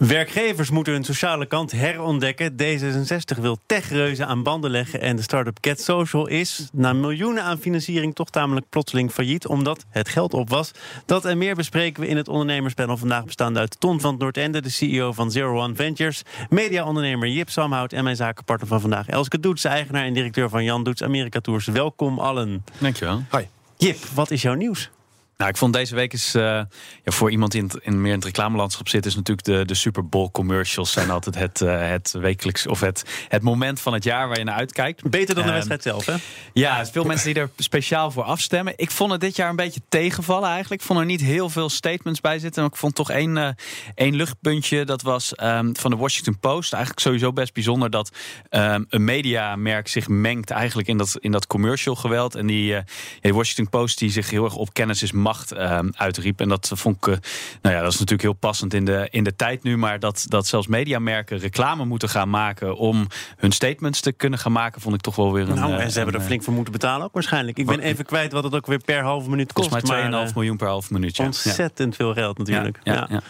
Werkgevers moeten hun sociale kant herontdekken. D66 wil techreuzen aan banden leggen. En de start-up Cat Social is na miljoenen aan financiering toch tamelijk plotseling failliet. Omdat het geld op was. Dat en meer bespreken we in het ondernemerspanel vandaag bestaande uit Ton van het Noordende, de CEO van Zero One Ventures. Mediaondernemer Jip Samhout en mijn zakenpartner van vandaag Elske Doets, eigenaar en directeur van Jan Doets Amerika Tours. Welkom allen. Dankjewel. Hi. Jip, wat is jouw nieuws? Nou, ik vond deze week is uh, ja, voor iemand die in, in meer in het reclamelandschap zit, is natuurlijk de, de Super Bowl commercials zijn altijd het, uh, het wekelijks of het, het moment van het jaar waar je naar uitkijkt. Beter dan de uh, wedstrijd zelf, hè? Ja, veel mensen die er speciaal voor afstemmen. Ik vond het dit jaar een beetje tegenvallen eigenlijk. Ik vond er niet heel veel statements bij zitten. Ik vond toch één, één luchtpuntje. Dat was um, van de Washington Post. Eigenlijk sowieso best bijzonder dat um, een mediamerk zich mengt eigenlijk in dat, in dat commercial geweld. En die, ja, die Washington Post die zich heel erg op kennis is macht uh, uitriep. En dat vond ik, uh, nou ja, dat is natuurlijk heel passend in de, in de tijd nu. Maar dat, dat zelfs mediamerken reclame moeten gaan maken om hun statements te kunnen gaan maken, vond ik toch wel weer een. Nou, en ze hebben er flink voor moeten betalen ook waarschijnlijk. Ik ben even kwijt wat het ook weer per halve minuut kost. Volgens mij 2,5 miljoen per half minuut. Ja. Ontzettend veel geld natuurlijk. Ja, ja.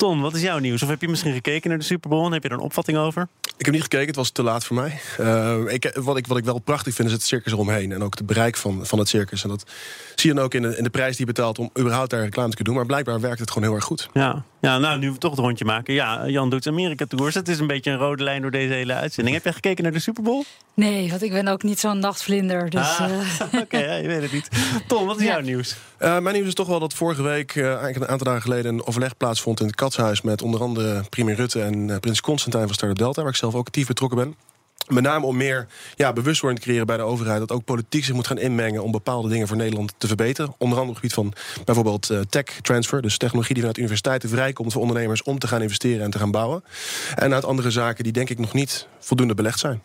Ton, wat is jouw nieuws? Of heb je misschien gekeken naar de Super Bowl en heb je er een opvatting over? Ik heb niet gekeken, het was te laat voor mij. Uh, ik, wat, ik, wat ik wel prachtig vind is het circus eromheen. En ook het bereik van, van het circus. En dat zie je dan ook in de, in de prijs die je betaalt om überhaupt daar reclame te kunnen doen. Maar blijkbaar werkt het gewoon heel erg goed. Ja, ja nou nu we toch het rondje maken. Ja, Jan doet Amerika Tours. Het is een beetje een rode lijn door deze hele uitzending. Heb jij gekeken naar de Super Bowl? Nee, want ik ben ook niet zo'n nachtvlinder. Dus, ah, uh... Oké, okay, ja, je weet het niet. Tom, wat is ja. jouw nieuws? Uh, mijn nieuws is toch wel dat vorige week, uh, eigenlijk een aantal dagen geleden... een overleg plaatsvond in het Katshuis... met onder andere premier Rutte en prins Constantijn van Startup Delta... waar ik zelf ook actief betrokken ben. Met name om meer ja, bewustwording te creëren bij de overheid. Dat ook politiek zich moet gaan inmengen om bepaalde dingen voor Nederland te verbeteren. Onder andere op het gebied van bijvoorbeeld uh, tech transfer. Dus technologie die vanuit universiteiten vrijkomt voor ondernemers om te gaan investeren en te gaan bouwen. En uit andere zaken die denk ik nog niet voldoende belegd zijn.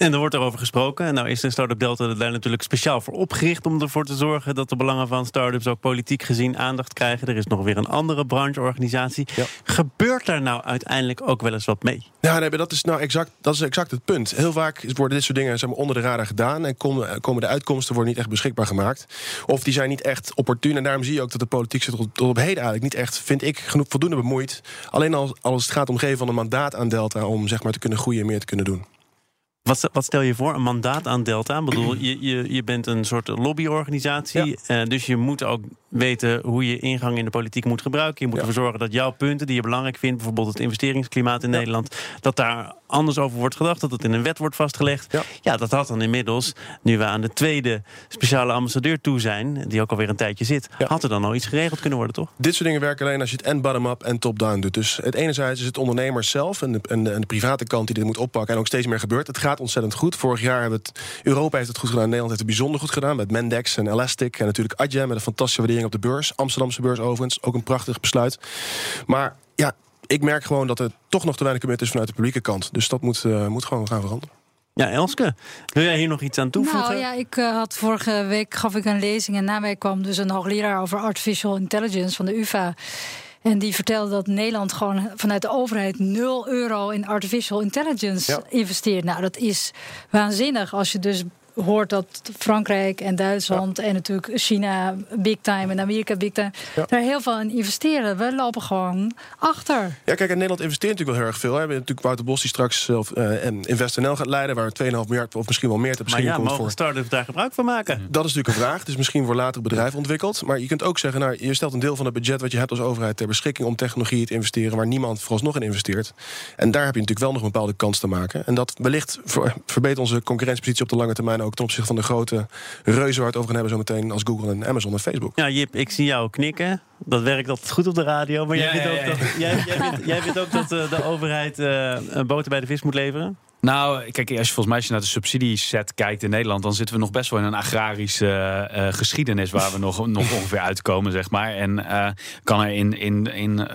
En er wordt erover gesproken. Nou is de Startup Delta daar natuurlijk speciaal voor opgericht... om ervoor te zorgen dat de belangen van startups ook politiek gezien aandacht krijgen. Er is nog weer een andere brancheorganisatie. Ja. Gebeurt daar nou uiteindelijk ook wel eens wat mee? Ja, nee, dat is nou exact, dat is exact het punt. Heel vaak worden dit soort dingen zeg maar, onder de radar gedaan... en komen, komen de uitkomsten worden niet echt beschikbaar gemaakt. Of die zijn niet echt opportun. En daarom zie je ook dat de politiek zich tot, tot op heden eigenlijk niet echt... vind ik, genoeg voldoende bemoeit. Alleen als, als het gaat om geven van een mandaat aan Delta... om zeg maar, te kunnen groeien en meer te kunnen doen. Wat, wat, stel je voor? Een mandaat aan Delta? Ik bedoel, je, je, je bent een soort lobbyorganisatie. Ja. Uh, dus je moet ook weten hoe je ingang in de politiek moet gebruiken. Je moet ja. ervoor zorgen dat jouw punten die je belangrijk vindt... bijvoorbeeld het investeringsklimaat in ja. Nederland... dat daar anders over wordt gedacht, dat het in een wet wordt vastgelegd. Ja. ja, dat had dan inmiddels, nu we aan de tweede speciale ambassadeur toe zijn... die ook alweer een tijdje zit, had er dan al iets geregeld kunnen worden, toch? Dit soort dingen werken alleen als je het en bottom-up en top-down doet. Dus het enerzijds is het ondernemers zelf en de, en, de, en de private kant die dit moet oppakken... en ook steeds meer gebeurt. Het gaat ontzettend goed. Vorig jaar hebben het... Europa heeft het goed gedaan, Nederland heeft het bijzonder goed gedaan... met Mendex en Elastic en natuurlijk Adyen met een fantastische waardering op de beurs. Amsterdamse beurs overigens, ook een prachtig besluit. Maar ja, ik merk gewoon dat er toch nog te weinig commitment is vanuit de publieke kant. Dus dat moet, uh, moet gewoon gaan veranderen. Ja, Elske, wil jij hier nog iets aan toevoegen? Nou ja, ik uh, had vorige week gaf ik een lezing en na mij kwam dus een hoogleraar over artificial intelligence van de UvA. En die vertelde dat Nederland gewoon vanuit de overheid 0 euro in artificial intelligence ja. investeert. Nou, dat is waanzinnig als je dus hoort dat Frankrijk en Duitsland ja. en natuurlijk China big time en Amerika big time ja. daar heel veel in investeren. We lopen gewoon achter. Ja, kijk, en Nederland investeert natuurlijk wel heel erg veel. Hè. We hebben natuurlijk Wouter Bos die straks zelf uh, InvestNL gaat leiden, waar 2,5 miljard of misschien wel meer te beschikking komt. Maar ja, mogen start-ups daar gebruik van maken? Dat is natuurlijk een vraag. Dus misschien voor later bedrijven ontwikkeld. Maar je kunt ook zeggen, nou, je stelt een deel van het budget wat je hebt als overheid ter beschikking om technologie te investeren waar niemand vooralsnog in investeert. En daar heb je natuurlijk wel nog een bepaalde kans te maken. En dat wellicht verbetert onze concurrentiepositie op de lange termijn ook ten opzichte van de grote reuzen waar we het over gaan hebben zometeen als Google en Amazon en Facebook. Ja, Jip, ik zie jou knikken. Dat werkt altijd goed op de radio. Maar jij, vindt, ja, ook. Dat, jij, jij, vindt, jij vindt ook dat uh, de overheid uh, boter bij de vis moet leveren? Nou, kijk, als je volgens mij naar de subsidieset kijkt in Nederland, dan zitten we nog best wel in een agrarische uh, geschiedenis waar we nog, nog ongeveer uitkomen, zeg maar. En uh, kan er in, in, in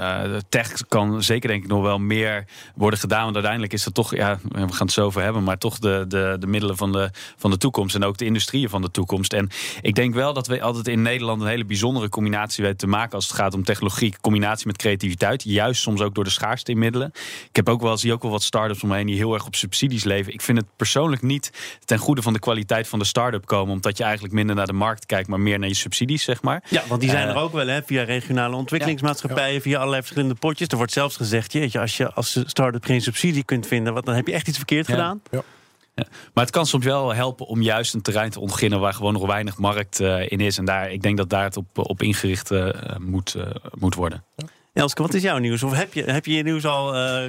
tech kan zeker denk ik nog wel meer worden gedaan. Want uiteindelijk is dat toch, ja, we gaan het zo over hebben, maar toch de, de, de middelen van de, van de toekomst en ook de industrieën van de toekomst. En ik denk wel dat we altijd in Nederland een hele bijzondere combinatie weten te maken als het gaat om technologie, combinatie met creativiteit. Juist soms ook door de schaarste in middelen. Ik heb ook wel, zie ook wel wat start-ups omheen die heel erg op subsidies leven. Ik vind het persoonlijk niet ten goede van de kwaliteit van de start-up komen. Omdat je eigenlijk minder naar de markt kijkt, maar meer naar je subsidies, zeg maar. Ja, want die zijn er ook wel, hè, via regionale ontwikkelingsmaatschappijen, via allerlei verschillende potjes. Er wordt zelfs gezegd, jeetje, als je als start-up geen subsidie kunt vinden, wat, dan heb je echt iets verkeerd gedaan. Ja. Ja. Maar het kan soms wel helpen om juist een terrein te ontginnen waar gewoon nog weinig markt uh, in is. En daar, ik denk dat daar het op, op ingericht uh, moet, uh, moet worden. Ja. Elske, wat is jouw nieuws? Of heb je heb je, je nieuws al uh,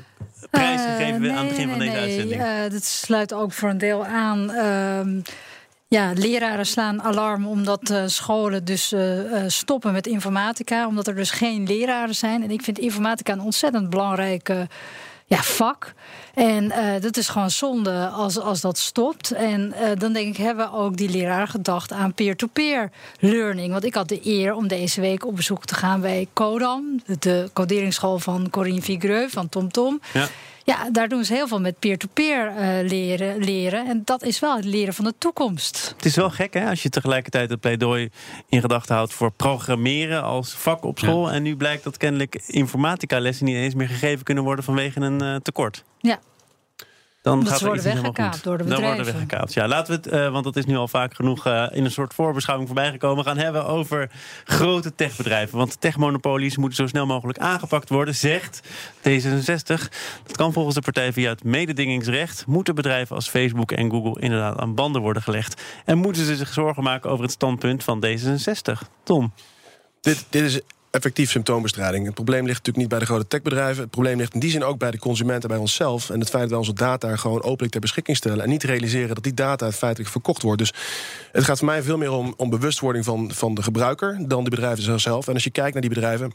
prijsgegeven nee, aan het begin van deze nee. uitzending? Uh, dat sluit ook voor een deel aan. Uh, ja, leraren slaan alarm omdat uh, scholen dus uh, stoppen met informatica. Omdat er dus geen leraren zijn. En ik vind informatica een ontzettend belangrijke ja, vak. En uh, dat is gewoon zonde als, als dat stopt. En uh, dan denk ik, hebben ook die leraar gedacht aan peer-to-peer -peer learning. Want ik had de eer om deze week op bezoek te gaan bij Codam, de coderingsschool van Corinne Vigreux van TomTom. Tom. Ja. Ja, daar doen ze heel veel met peer-to-peer -peer, uh, leren, leren. En dat is wel het leren van de toekomst. Het is wel gek, hè? Als je tegelijkertijd het pleidooi in gedachten houdt voor programmeren als vak op school. Ja. En nu blijkt dat kennelijk informatica-lessen niet eens meer gegeven kunnen worden vanwege een uh, tekort. Ja. Dan dat gaat ze worden weggekaapt door de bedrijven. Dan worden weggekaapt. Ja, laten we het, uh, want dat is nu al vaak genoeg uh, in een soort voorbeschouwing voorbij gekomen, gaan hebben over grote techbedrijven. Want techmonopolies moeten zo snel mogelijk aangepakt worden, zegt D66. Dat kan volgens de partij via het mededingingsrecht. Moeten bedrijven als Facebook en Google inderdaad aan banden worden gelegd? En moeten ze zich zorgen maken over het standpunt van D66? Tom. Dit, dit is effectief symptoombestrijding. Het probleem ligt natuurlijk niet bij de grote techbedrijven. Het probleem ligt in die zin ook bij de consumenten, bij onszelf. En het feit dat wij onze data gewoon openlijk ter beschikking stellen. En niet realiseren dat die data feitelijk verkocht wordt. Dus het gaat voor mij veel meer om, om bewustwording van, van de gebruiker dan de bedrijven zelf. En als je kijkt naar die bedrijven.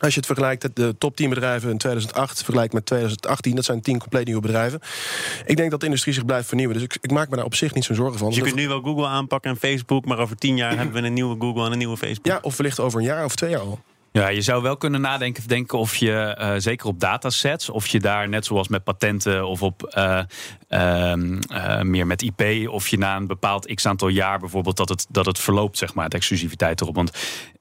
Als je het vergelijkt, de top 10 bedrijven in 2008 vergelijkt met 2018, dat zijn 10 compleet nieuwe bedrijven. Ik denk dat de industrie zich blijft vernieuwen. Dus ik, ik maak me daar op zich niet zo'n zorgen van. Dus je kunt nu wel Google aanpakken en Facebook, maar over 10 jaar hebben we een nieuwe Google en een nieuwe Facebook. Ja, of wellicht over een jaar of twee jaar al. Ja, je zou wel kunnen nadenken denken of je, uh, zeker op datasets, of je daar net zoals met patenten of op uh, uh, meer met IP, of je na een bepaald x aantal jaar bijvoorbeeld dat het, dat het verloopt, zeg maar, de exclusiviteit erop. Want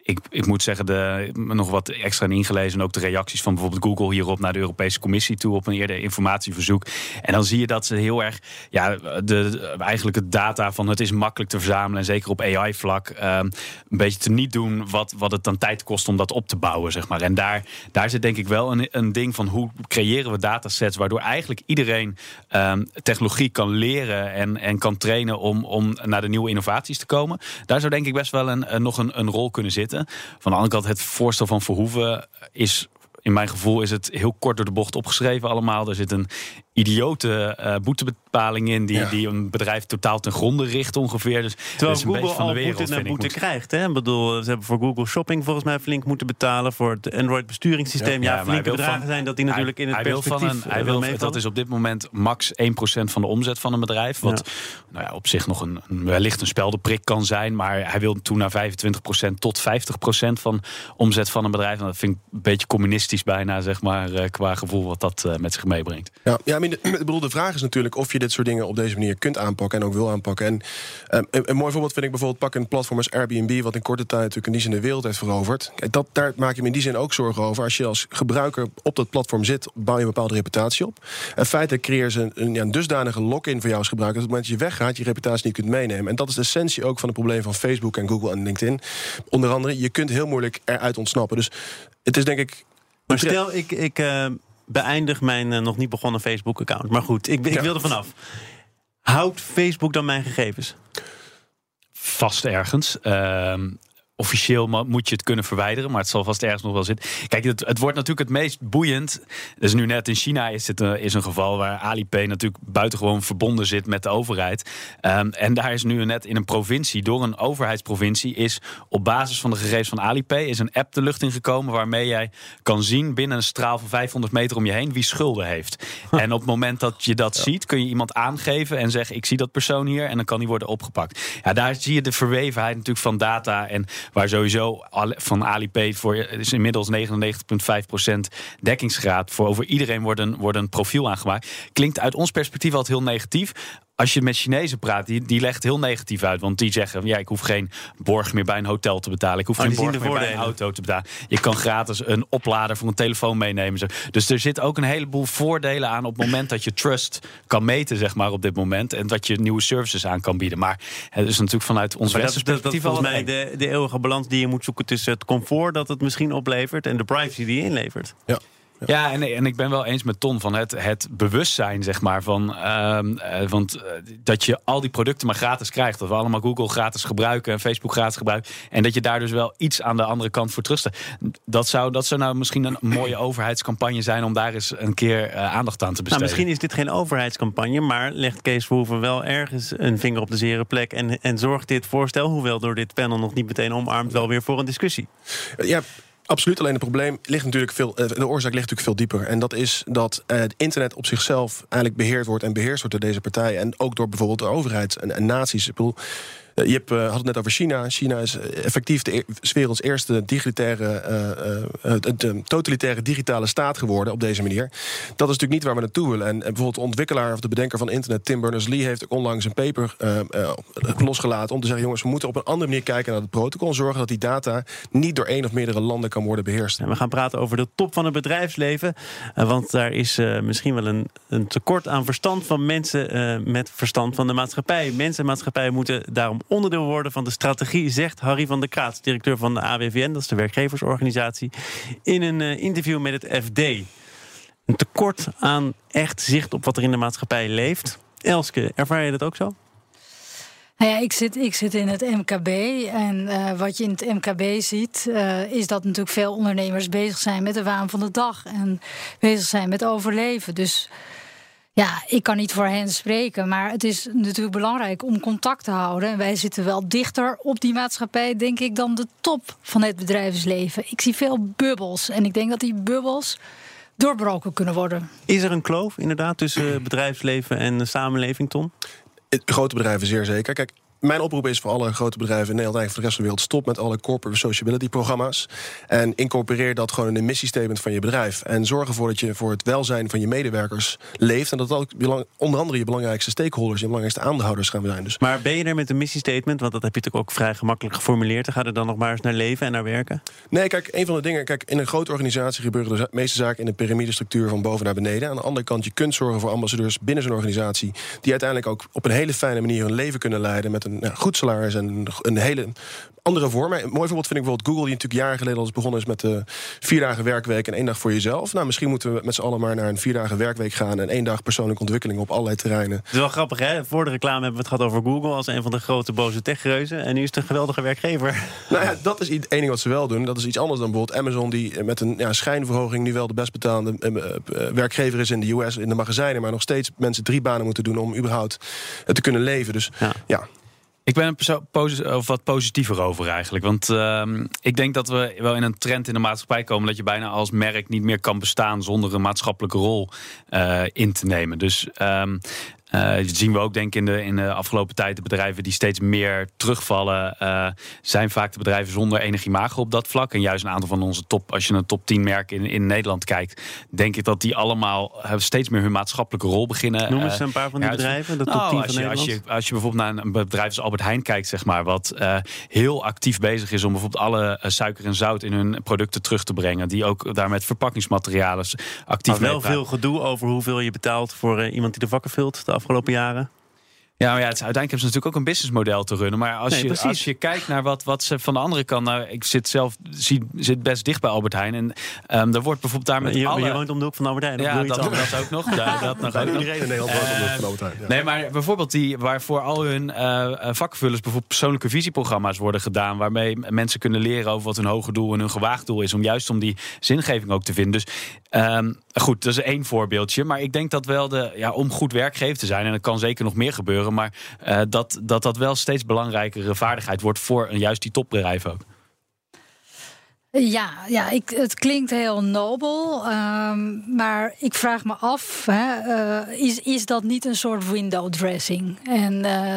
ik, ik moet zeggen, de, nog wat extra ingelezen. En ook de reacties van bijvoorbeeld Google hierop naar de Europese Commissie toe op een eerder informatieverzoek. En dan zie je dat ze heel erg, ja, de, eigenlijk het data van het is makkelijk te verzamelen. En zeker op AI-vlak um, een beetje te niet doen wat, wat het dan tijd kost om dat op te bouwen, zeg maar. En daar, daar zit denk ik wel een, een ding van hoe creëren we datasets waardoor eigenlijk iedereen um, technologie kan leren en, en kan trainen om, om naar de nieuwe innovaties te komen. Daar zou denk ik best wel een nog een, een rol kunnen zitten. Van de andere kant, het voorstel van Verhoeven is in mijn gevoel is het heel kort door de bocht opgeschreven allemaal. Er zit een idiote uh, boetebepaling in die, ja. die een bedrijf totaal ten gronde richt ongeveer. Dus Terwijl is een Google beetje van de wereld, boete, boete Moet- krijgt. Hè? Ik bedoel, ze hebben voor Google Shopping volgens mij flink moeten betalen. Voor het Android besturingssysteem. Ja, Ja, hij flinke wil bedragen van- zijn dat die natuurlijk hij, in het hij wil van een, eh, hij wil, meevallen. Dat is op dit moment max 1% van de omzet van een bedrijf. Wat nou ja, op zich nog een, een- wellicht een speldenprik kan zijn. Maar hij wil toen naar 25% tot 50% van omzet van een bedrijf. En dat vind ik een beetje communistisch bijna, zeg maar, eh, qua gevoel wat dat eh, met zich meebrengt. Ja, ja Ik bedoel, de vraag is natuurlijk of je dit soort dingen op deze manier kunt aanpakken en ook wil aanpakken. En um, een, een mooi voorbeeld vind ik bijvoorbeeld pak een platform als Airbnb, wat in korte tijd natuurlijk in die zin de wereld heeft veroverd. Kijk, dat, daar maak je me in die zin ook zorgen over. Als je als gebruiker op dat platform zit, bouw je een bepaalde reputatie op. En feitelijk creëer ze een, een, ja, een dusdanige lock-in voor jou als gebruiker. Dat op het moment dat je weggaat, je reputatie niet kunt meenemen. En dat is de essentie ook van het probleem van Facebook en Google en LinkedIn. Onder andere, je kunt heel moeilijk eruit ontsnappen. Dus het is denk ik. Maar stel, ik, ik eh, beëindig mijn eh, nog niet begonnen Facebook-account. Maar goed, ik, ik Ja. wil er vanaf. Houdt Facebook dan mijn gegevens? Vast ergens. Ehm, officieel moet je het kunnen verwijderen, maar het zal vast ergens nog wel zitten. Kijk, het, het wordt natuurlijk het meest boeiend. Dus nu net in China is het een, is een geval waar Alipay natuurlijk buitengewoon verbonden zit met de overheid. Ehm, en daar is nu net in een provincie, door een overheidsprovincie, is op basis van de gegevens van Alipay is een app de lucht ingekomen waarmee jij kan zien binnen een straal van 500 meter om je heen wie schulden heeft. En op het moment dat je dat ziet, kun je iemand aangeven en zeggen: Ik zie dat persoon hier, en dan kan die worden opgepakt. Ja, daar zie je de verwevenheid natuurlijk van data en waar sowieso van Alipay voor is inmiddels 99,5% dekkingsgraad voor over iedereen wordt een, wordt een profiel aangemaakt. Klinkt uit ons perspectief altijd heel negatief als je met Chinezen praat, die, die legt heel negatief uit. Want die zeggen, ja, ik hoef geen borg meer bij een hotel te betalen. Ik hoef oh, geen borg meer bij een auto te betalen. Je kan gratis een oplader voor een telefoon meenemen. Dus er zit ook een heleboel voordelen aan op het moment dat je trust kan meten, zeg maar, op dit moment. En dat je nieuwe services aan kan bieden. Maar het is natuurlijk vanuit ons perspectief... Dat, is volgens mij de, de eeuwige balans die je moet zoeken tussen het comfort dat het misschien oplevert... en de privacy die je inlevert. Ja. Ja, en, en ik ben wel eens met Ton van het, het bewustzijn, zeg maar. Van, uh, want uh, dat je al die producten maar gratis krijgt. Dat we allemaal Google gratis gebruiken en Facebook gratis gebruiken. En dat je daar dus wel iets aan de andere kant voor trusten. Dat zou, dat zou nou misschien een mooie overheidscampagne zijn om daar eens een keer uh, aandacht aan te besteden. Nou, misschien is dit geen overheidscampagne, maar legt Kees Verhoeven wel ergens een vinger op de zere plek. En, en zorgt dit voorstel, hoewel door dit panel nog niet meteen omarmd, wel weer voor een discussie. Ja, Absoluut, alleen het probleem ligt natuurlijk veel. Eh, de oorzaak ligt natuurlijk veel dieper. En dat is dat eh, het internet op zichzelf eigenlijk beheerd wordt en beheerst wordt door deze partijen. En ook door bijvoorbeeld de overheid en, naties. Ik bedoel, je hebt, had het net over China. China is effectief de werelds eerste digitalitaire, uh, totalitaire digitale staat geworden op deze manier. Dat is natuurlijk niet waar we naartoe willen. En, bijvoorbeeld de ontwikkelaar of de bedenker van internet, Tim Berners-Lee, heeft onlangs een paper losgelaten om te zeggen: jongens, we moeten op een andere manier kijken naar het protocol. Zorgen dat die data niet door één of meerdere landen kan worden beheerst. En we gaan praten over de top van het bedrijfsleven. want daar is misschien wel een, een, tekort aan verstand van mensen met verstand van de maatschappij. Mensen en maatschappij moeten daarom onderdeel worden van de strategie, zegt Harry van der Kraat, directeur van de AWVN, dat is de werkgeversorganisatie, in een eh, interview met het FD. Een tekort aan echt zicht op wat er in de maatschappij leeft. Elske, ervaar je dat ook zo? Nou ja, ik zit, ik zit in het MKB. En uh, wat je in het MKB ziet, uh, is dat natuurlijk veel ondernemers bezig zijn met de waan van de dag. En bezig zijn met overleven. Dus ja, ik kan niet voor hen spreken, maar het is natuurlijk belangrijk om contact te houden. En wij zitten wel dichter op die maatschappij, denk ik, dan de top van het bedrijfsleven. Ik zie veel bubbels en ik denk dat die bubbels doorbroken kunnen worden. Is er een kloof inderdaad tussen bedrijfsleven en de samenleving, Tom? Grote bedrijven zeer zeker. Kijk, mijn oproep is voor alle grote bedrijven in Nederland, eigenlijk voor de rest van de wereld, stop met alle corporate sociability programma's. En incorporeer dat gewoon in een missiestatement van je bedrijf. En zorg ervoor dat je voor het welzijn van je medewerkers leeft. En dat ook onder andere je belangrijkste stakeholders, je belangrijkste aandeelhouders gaan zijn. Dus. Maar ben je er met een missiestatement? Want dat heb je natuurlijk ook vrij gemakkelijk geformuleerd. En ga er dan nog maar eens naar leven en naar werken? Nee, kijk, een van de dingen. Kijk, in een grote organisatie gebeuren de meeste zaken in de piramidestructuur van boven naar beneden. Aan de andere kant, je kunt zorgen voor ambassadeurs binnen zo'n organisatie. die uiteindelijk ook op een hele fijne manier hun leven kunnen leiden. met een goed salaris en een hele andere vormen. Een mooi voorbeeld vind ik bijvoorbeeld Google, die natuurlijk jaren geleden al begonnen is met de vier dagen werkweek en één dag voor jezelf. Nou, misschien moeten we met z'n allen maar naar een vier dagen werkweek gaan en één dag persoonlijke ontwikkeling op allerlei terreinen. Het is wel grappig, hè? Voor de reclame hebben we het gehad over Google als een van de grote boze techreuzen. En nu is het een geweldige werkgever. Nou ja, dat is het enige wat ze wel doen. Dat is iets anders dan bijvoorbeeld Amazon, die met een ja, schijnverhoging nu wel de best betaalde eh, eh, werkgever is in de US, in de magazijnen, maar nog steeds mensen drie banen moeten doen om überhaupt te kunnen leven. Dus ja. Ik ben er wat positiever over eigenlijk. Want uh, ik denk dat we wel in een trend in de maatschappij komen dat je bijna als merk niet meer kan bestaan zonder een maatschappelijke rol uh, in te nemen. Dus um, uh, dat zien we ook denk ik in de, in de afgelopen tijd. De bedrijven die steeds meer terugvallen, uh, zijn vaak de bedrijven zonder enig imago op dat vlak. En juist een aantal van onze top, als je een top 10 merken in, in Nederland kijkt, denk ik dat die allemaal steeds meer hun maatschappelijke rol beginnen. Noem eens een paar van die bedrijven, de top nou, 10 als je, als je, als je bijvoorbeeld naar een bedrijf als Albert Heijn kijkt, zeg maar, wat uh, heel actief bezig is om bijvoorbeeld alle suiker en zout in hun producten terug te brengen. Die ook daar met verpakkingsmaterialen actief maar wel veel gedoe over hoeveel je betaalt voor iemand die de vakken vult afgelopen jaren? Ja, maar ja, het is, uiteindelijk hebben ze natuurlijk ook een businessmodel te runnen. Maar als, Nee, je, precies. als je kijkt naar wat, wat ze van de andere kant... Nou, ik zit zelf zie, zit best dicht bij Albert Heijn. En ehm er wordt bijvoorbeeld daar met je, alle... je woont om de hoek van Albert Heijn. ja, dat, dat ook nog. Ja, dat nog ook. Iedereen in Nederland woont van Albert Heijn, ja. Nee, maar bijvoorbeeld die waarvoor al hun eh, eh, vakvullers bijvoorbeeld persoonlijke visieprogramma's worden gedaan, waarmee mensen kunnen leren over wat hun hoge doel en hun gewaagd doel is, om juist om die zingeving ook te vinden. Dus ehm, goed, dat is één voorbeeldje. Maar ik denk dat wel de, ja, om goed werkgever te zijn, en er kan zeker nog meer gebeuren, maar eh, dat, dat dat wel steeds belangrijkere vaardigheid wordt voor juist die topbedrijven ook. Ja, ja ik, het klinkt heel nobel. ehm, maar ik vraag me af: hè, eh, is, is dat niet een soort window dressing? En eh,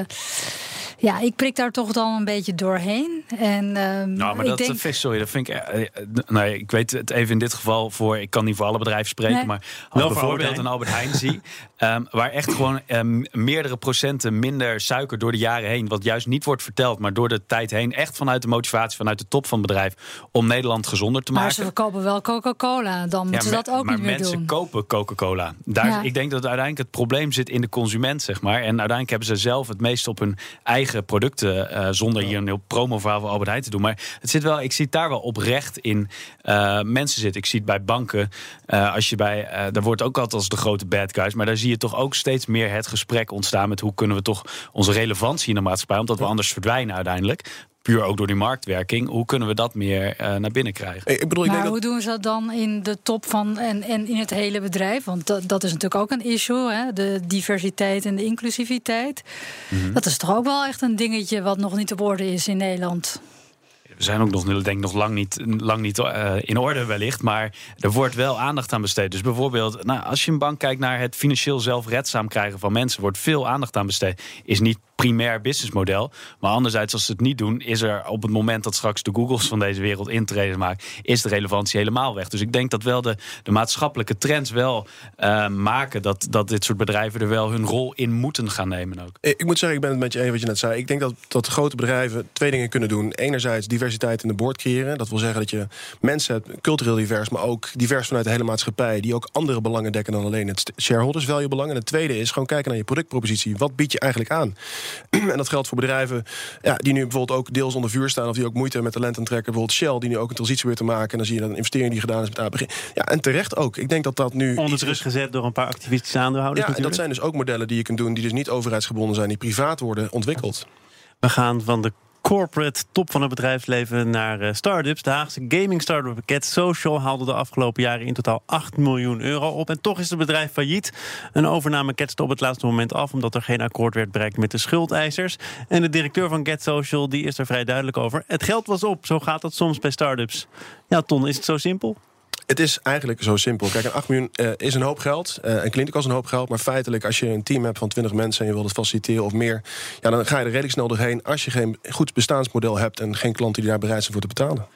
ja, ik prik daar toch dan een beetje doorheen. En, ehm, Nou, maar ik dat, denk, vind- sorry, dat vind ik. eh, eh, nee, ik weet het even in dit geval voor. Ik kan niet voor alle bedrijven spreken, Nee. maar Wel voor bijvoorbeeld Albert een Albert Heijn zie, ehm, waar echt gewoon ehm, meerdere procenten minder suiker door de jaren heen, wat juist niet wordt verteld, maar door de tijd heen, echt vanuit de motivatie, vanuit de top van het bedrijf, om Nederland gezonder te maar maken. ze verkopen wel Coca-Cola. Dan moeten ze dat ook maar niet meer mensen doen. kopen Coca-Cola. Daar, Ja. Ik denk dat uiteindelijk het probleem zit in de consument, zeg maar. En uiteindelijk hebben ze zelf het meest op hun eigen producten, eh, zonder hier een heel promoverhaal voor Albert Heijn te doen. Maar het zit wel, ik zie het daar wel oprecht in eh, mensen zitten. Ik zie het bij banken. eh, als je bij, daar wordt ook altijd als de grote bad guys, maar daar zie je toch ook steeds meer het gesprek ontstaan met hoe kunnen we toch onze relevantie in de maatschappij, omdat we anders verdwijnen uiteindelijk. Puur ook door die marktwerking. Hoe kunnen we dat meer eh, naar binnen krijgen? Ik bedoel, ik Maar denk dat hoe doen ze dat dan in de top van en, en in het hele bedrijf? Want dat, dat is natuurlijk ook een issue, hè? de diversiteit en de inclusiviteit. Mhm. Dat is toch ook wel echt een dingetje wat nog niet op orde is in Nederland. We zijn ook nog, denk ik, nog lang niet, lang niet eh, in orde wellicht. Maar er wordt wel aandacht aan besteed. Dus bijvoorbeeld, nou, als je een bank kijkt naar het financieel zelfredzaam krijgen van mensen, wordt veel aandacht aan besteed. Is niet primair businessmodel. Maar anderzijds, als ze het niet doen, is er op het moment dat straks de Googles van deze wereld intreden maken, is de relevantie helemaal weg. Dus ik denk dat wel de, de maatschappelijke trends wel eh, maken dat, dat dit soort bedrijven er wel hun rol in moeten gaan nemen ook. Ik moet zeggen, ik ben het met je eens wat je net zei. Ik denk dat, dat grote bedrijven twee dingen kunnen doen. Enerzijds diversiteit in de boord creëren. Dat wil zeggen dat je mensen hebt, cultureel divers, maar ook divers vanuit de hele maatschappij, die ook andere belangen dekken dan alleen het shareholders value belang. En het tweede is gewoon kijken naar je productpropositie. Wat bied je eigenlijk aan? en dat geldt voor bedrijven ja, die nu bijvoorbeeld ook deels onder vuur staan of die ook moeite hebben met talent aantrekken. Bijvoorbeeld Shell, die nu ook een transitie weer te maken. En dan zie je dat een investering die gedaan is met ABG. Ja, en terecht ook. Ik denk dat dat nu. Onder druk gezet door een paar activistische aandeelhouders ja, en dat zijn dus ook modellen die je kunt doen, die dus niet overheidsgebonden zijn, die privaat worden ontwikkeld. We gaan van de corporate top van het bedrijfsleven naar eh, start-ups. De Haagse gaming startup Get Social haalde de afgelopen jaren in totaal 8 miljoen euro op. En toch is het bedrijf failliet. Een overname ketste op het laatste moment af... omdat er geen akkoord werd bereikt met de schuldeisers. En de directeur van Get Social die is er vrij duidelijk over. Het geld was op, zo gaat dat soms bij start-ups. Ja, Ton, is het zo simpel? Het is eigenlijk zo simpel. Kijk, een 8 miljoen eh, is een hoop geld. eh en klinkt ook als een hoop geld. Maar feitelijk, als je een team hebt van 20 mensen en je wilt het faciliteren of meer, ja, dan ga je er redelijk snel doorheen als je geen goed bestaansmodel hebt en geen klanten die daar bereid zijn voor te betalen.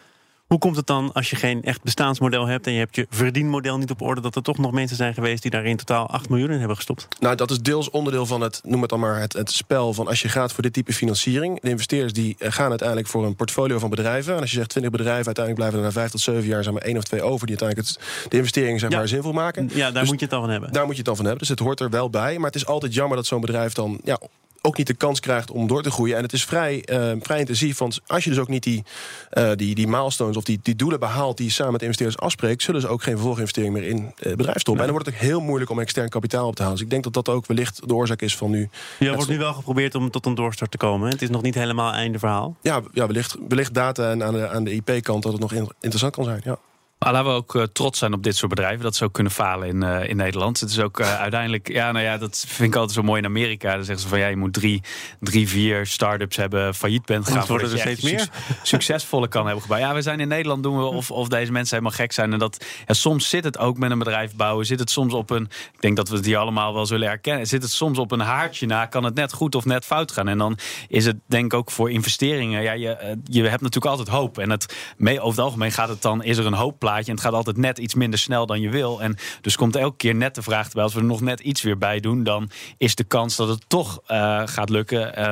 Hoe komt het dan als je geen echt bestaansmodel hebt... en je hebt je verdienmodel niet op orde... dat er toch nog mensen zijn geweest die daar in totaal 8 miljoen in hebben gestopt? Nou, dat is deels onderdeel van het, noem het dan maar, het, het spel van als je gaat voor dit type financiering. De investeerders die eh, gaan uiteindelijk voor een portfolio van bedrijven. En als je zegt 20 bedrijven, uiteindelijk blijven er na 5 tot 7 jaar zijn maar één of twee over die uiteindelijk het, de investering zeg Ja. maar zinvol maken. Ja, daar Dus moet je het dan van hebben. Daar moet je het dan van hebben. Dus het hoort er wel bij. Maar het is altijd jammer dat zo'n bedrijf dan ja, ook niet de kans krijgt om door te groeien. En het is vrij, eh, vrij intensief. Want als je dus ook niet die, eh, die, die milestones of die, die doelen behaalt die je samen met de investeerders afspreekt, zullen ze ook geen vervolginvestering meer in eh, het bedrijf stoppen. En dan wordt het ook heel moeilijk om extern kapitaal op te halen. Dus ik denk dat dat ook wellicht de oorzaak is van nu. Ja, wordt nu wel geprobeerd om tot een doorstart te komen. hè? Het is nog niet helemaal einde verhaal. Ja, ja wellicht, wellicht data en aan de, aan de IP-kant dat het nog in- interessant kan zijn. Ja. Maar laten we ook eh, trots zijn op dit soort bedrijven. Dat ze ook kunnen falen in, eh, in Nederland. Het is ook eh, uiteindelijk, ja, nou ja, dat vind ik altijd zo mooi in Amerika. Dan zeggen ze van ja, je moet drie, drie vier start-ups hebben, failliet bent gegaan. Anders worden voordat er steeds suc- succesvolle kan hebben gebouwd. Ja, we zijn in Nederland doen we of, of deze mensen helemaal gek zijn. En dat ja, soms zit het ook met een bedrijf bouwen. Zit het soms op een, ik denk dat we het hier allemaal wel zullen herkennen. Zit het soms op een haartje na, kan het net goed of net fout gaan. En dan is het denk ik ook voor investeringen. Ja, je, je hebt natuurlijk altijd hoop. En het, mee, over het algemeen gaat het dan, is er een En het gaat altijd net iets minder snel dan je wil. En dus komt elke keer net de vraag erbij. Als we er nog net iets weer bij doen, dan is de kans dat het toch eh, gaat lukken. eh,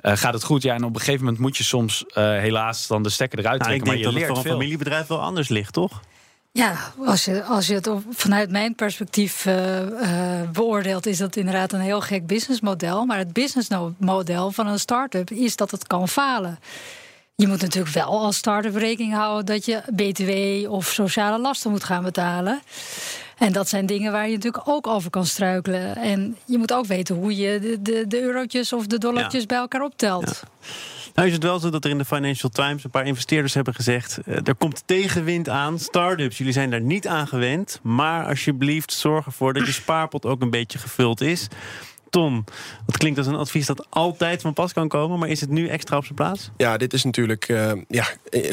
eh, gaat het goed? Ja, en op een gegeven moment moet je soms eh, helaas dan de stekker eruit Nou, trekken. ik denk maar dat je het leert voor een veel. familiebedrijf wel anders ligt, toch? Ja, als je, als je het vanuit mijn perspectief uh, uh, beoordeelt, is dat inderdaad een heel gek businessmodel. Maar het businessmodel van een start-up is dat het kan falen. Je moet natuurlijk wel als start-up rekening houden dat je BTW of sociale lasten moet gaan betalen. En dat zijn dingen waar je natuurlijk ook over kan struikelen. En je moet ook weten hoe je de, de, de eurotjes of de dollartjes bij elkaar optelt. Nou is het wel zo dat er in de Financial Times een paar investeerders hebben gezegd... Uh, er komt tegenwind aan, start-ups, jullie zijn daar niet aan gewend... maar alsjeblieft zorg ervoor dat je spaarpot ook een beetje gevuld is ton. Dat klinkt als een advies dat altijd van pas kan komen, maar is het nu extra op zijn plaats? Ja, dit is natuurlijk uh, ja,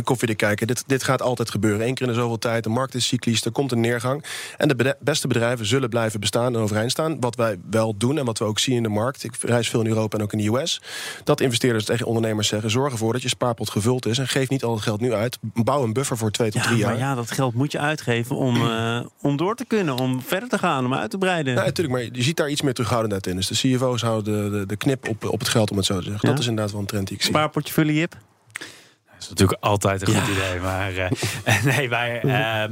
koffiedik kijken. Dit, dit gaat altijd gebeuren. Eén keer in de zoveel tijd. De markt is cyclisch, er komt een neergang. En de beste bedrijven zullen blijven bestaan en overeind staan. Wat wij wel doen en wat we ook zien in de markt. Ik reis veel in Europa en ook in de US. Dat investeerders tegen ondernemers zeggen: zorg ervoor dat je spaarpot gevuld is. En geef niet al het geld nu uit. Bouw een buffer voor twee tot drie jaar. Maar ja, dat geld moet je uitgeven om, uh, om door te kunnen, om verder te gaan, om uit te breiden. Ja, natuurlijk, maar je ziet daar iets meer terughoudendheid in. Dus de CFO's houden de, de, de, knip op, op het geld, om het zo te zeggen. Dat is inderdaad wel een trend die ik zie. Spaarportefeuille, Jip? Dat is natuurlijk altijd een goed idee. Maar uh, nee, wij...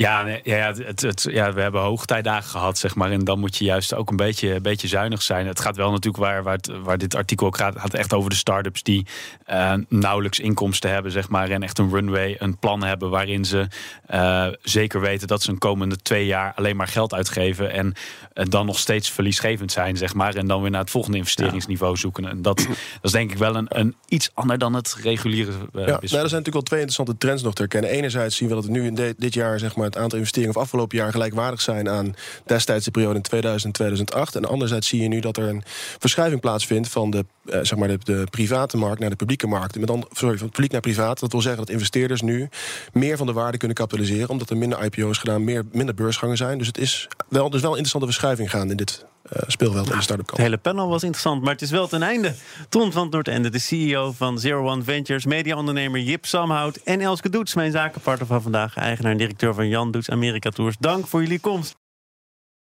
Ja, ja, het, het, ja, we hebben hoogtijdagen gehad, zeg maar. En dan moet je juist ook een beetje, een beetje zuinig zijn. Het gaat wel natuurlijk waar, waar, het, waar dit artikel ook gaat, gaat echt over de start-ups die uh, nauwelijks inkomsten hebben, zeg maar. En echt een runway, een plan hebben waarin ze uh, zeker weten dat ze een komende twee jaar alleen maar geld uitgeven. En uh, dan nog steeds verliesgevend zijn, zeg maar. En dan weer naar het volgende investeringsniveau zoeken. En dat, dat is denk ik wel een, een iets ander dan het reguliere. ja, nou, er zijn natuurlijk wel twee interessante trends nog te herkennen. Enerzijds zien we dat het nu in de, dit jaar, zeg maar het aantal investeringen of afgelopen jaar gelijkwaardig zijn aan destijds de periode in 2000 2008. En anderzijds zie je nu dat er een verschuiving plaatsvindt van de, eh, zeg maar de, de, private markt naar de publieke markt. Met dan, sorry, van publiek naar privaat. Dat wil zeggen dat investeerders nu meer van de waarde kunnen kapitaliseren, omdat er minder IPO's gedaan, meer, minder beursgangen zijn. Dus het is wel, dus wel een interessante verschuiving gaande in dit uh, speelveld in de start-up kant. Het hele panel was interessant, maar het is wel ten einde. Ton van het Noordende, de CEO van Zero One Ventures, mediaondernemer Jip Samhout en Elske Doets, mijn zakenpartner van vandaag, eigenaar en directeur van Jan Doets Amerika Tours. Dank voor jullie komst.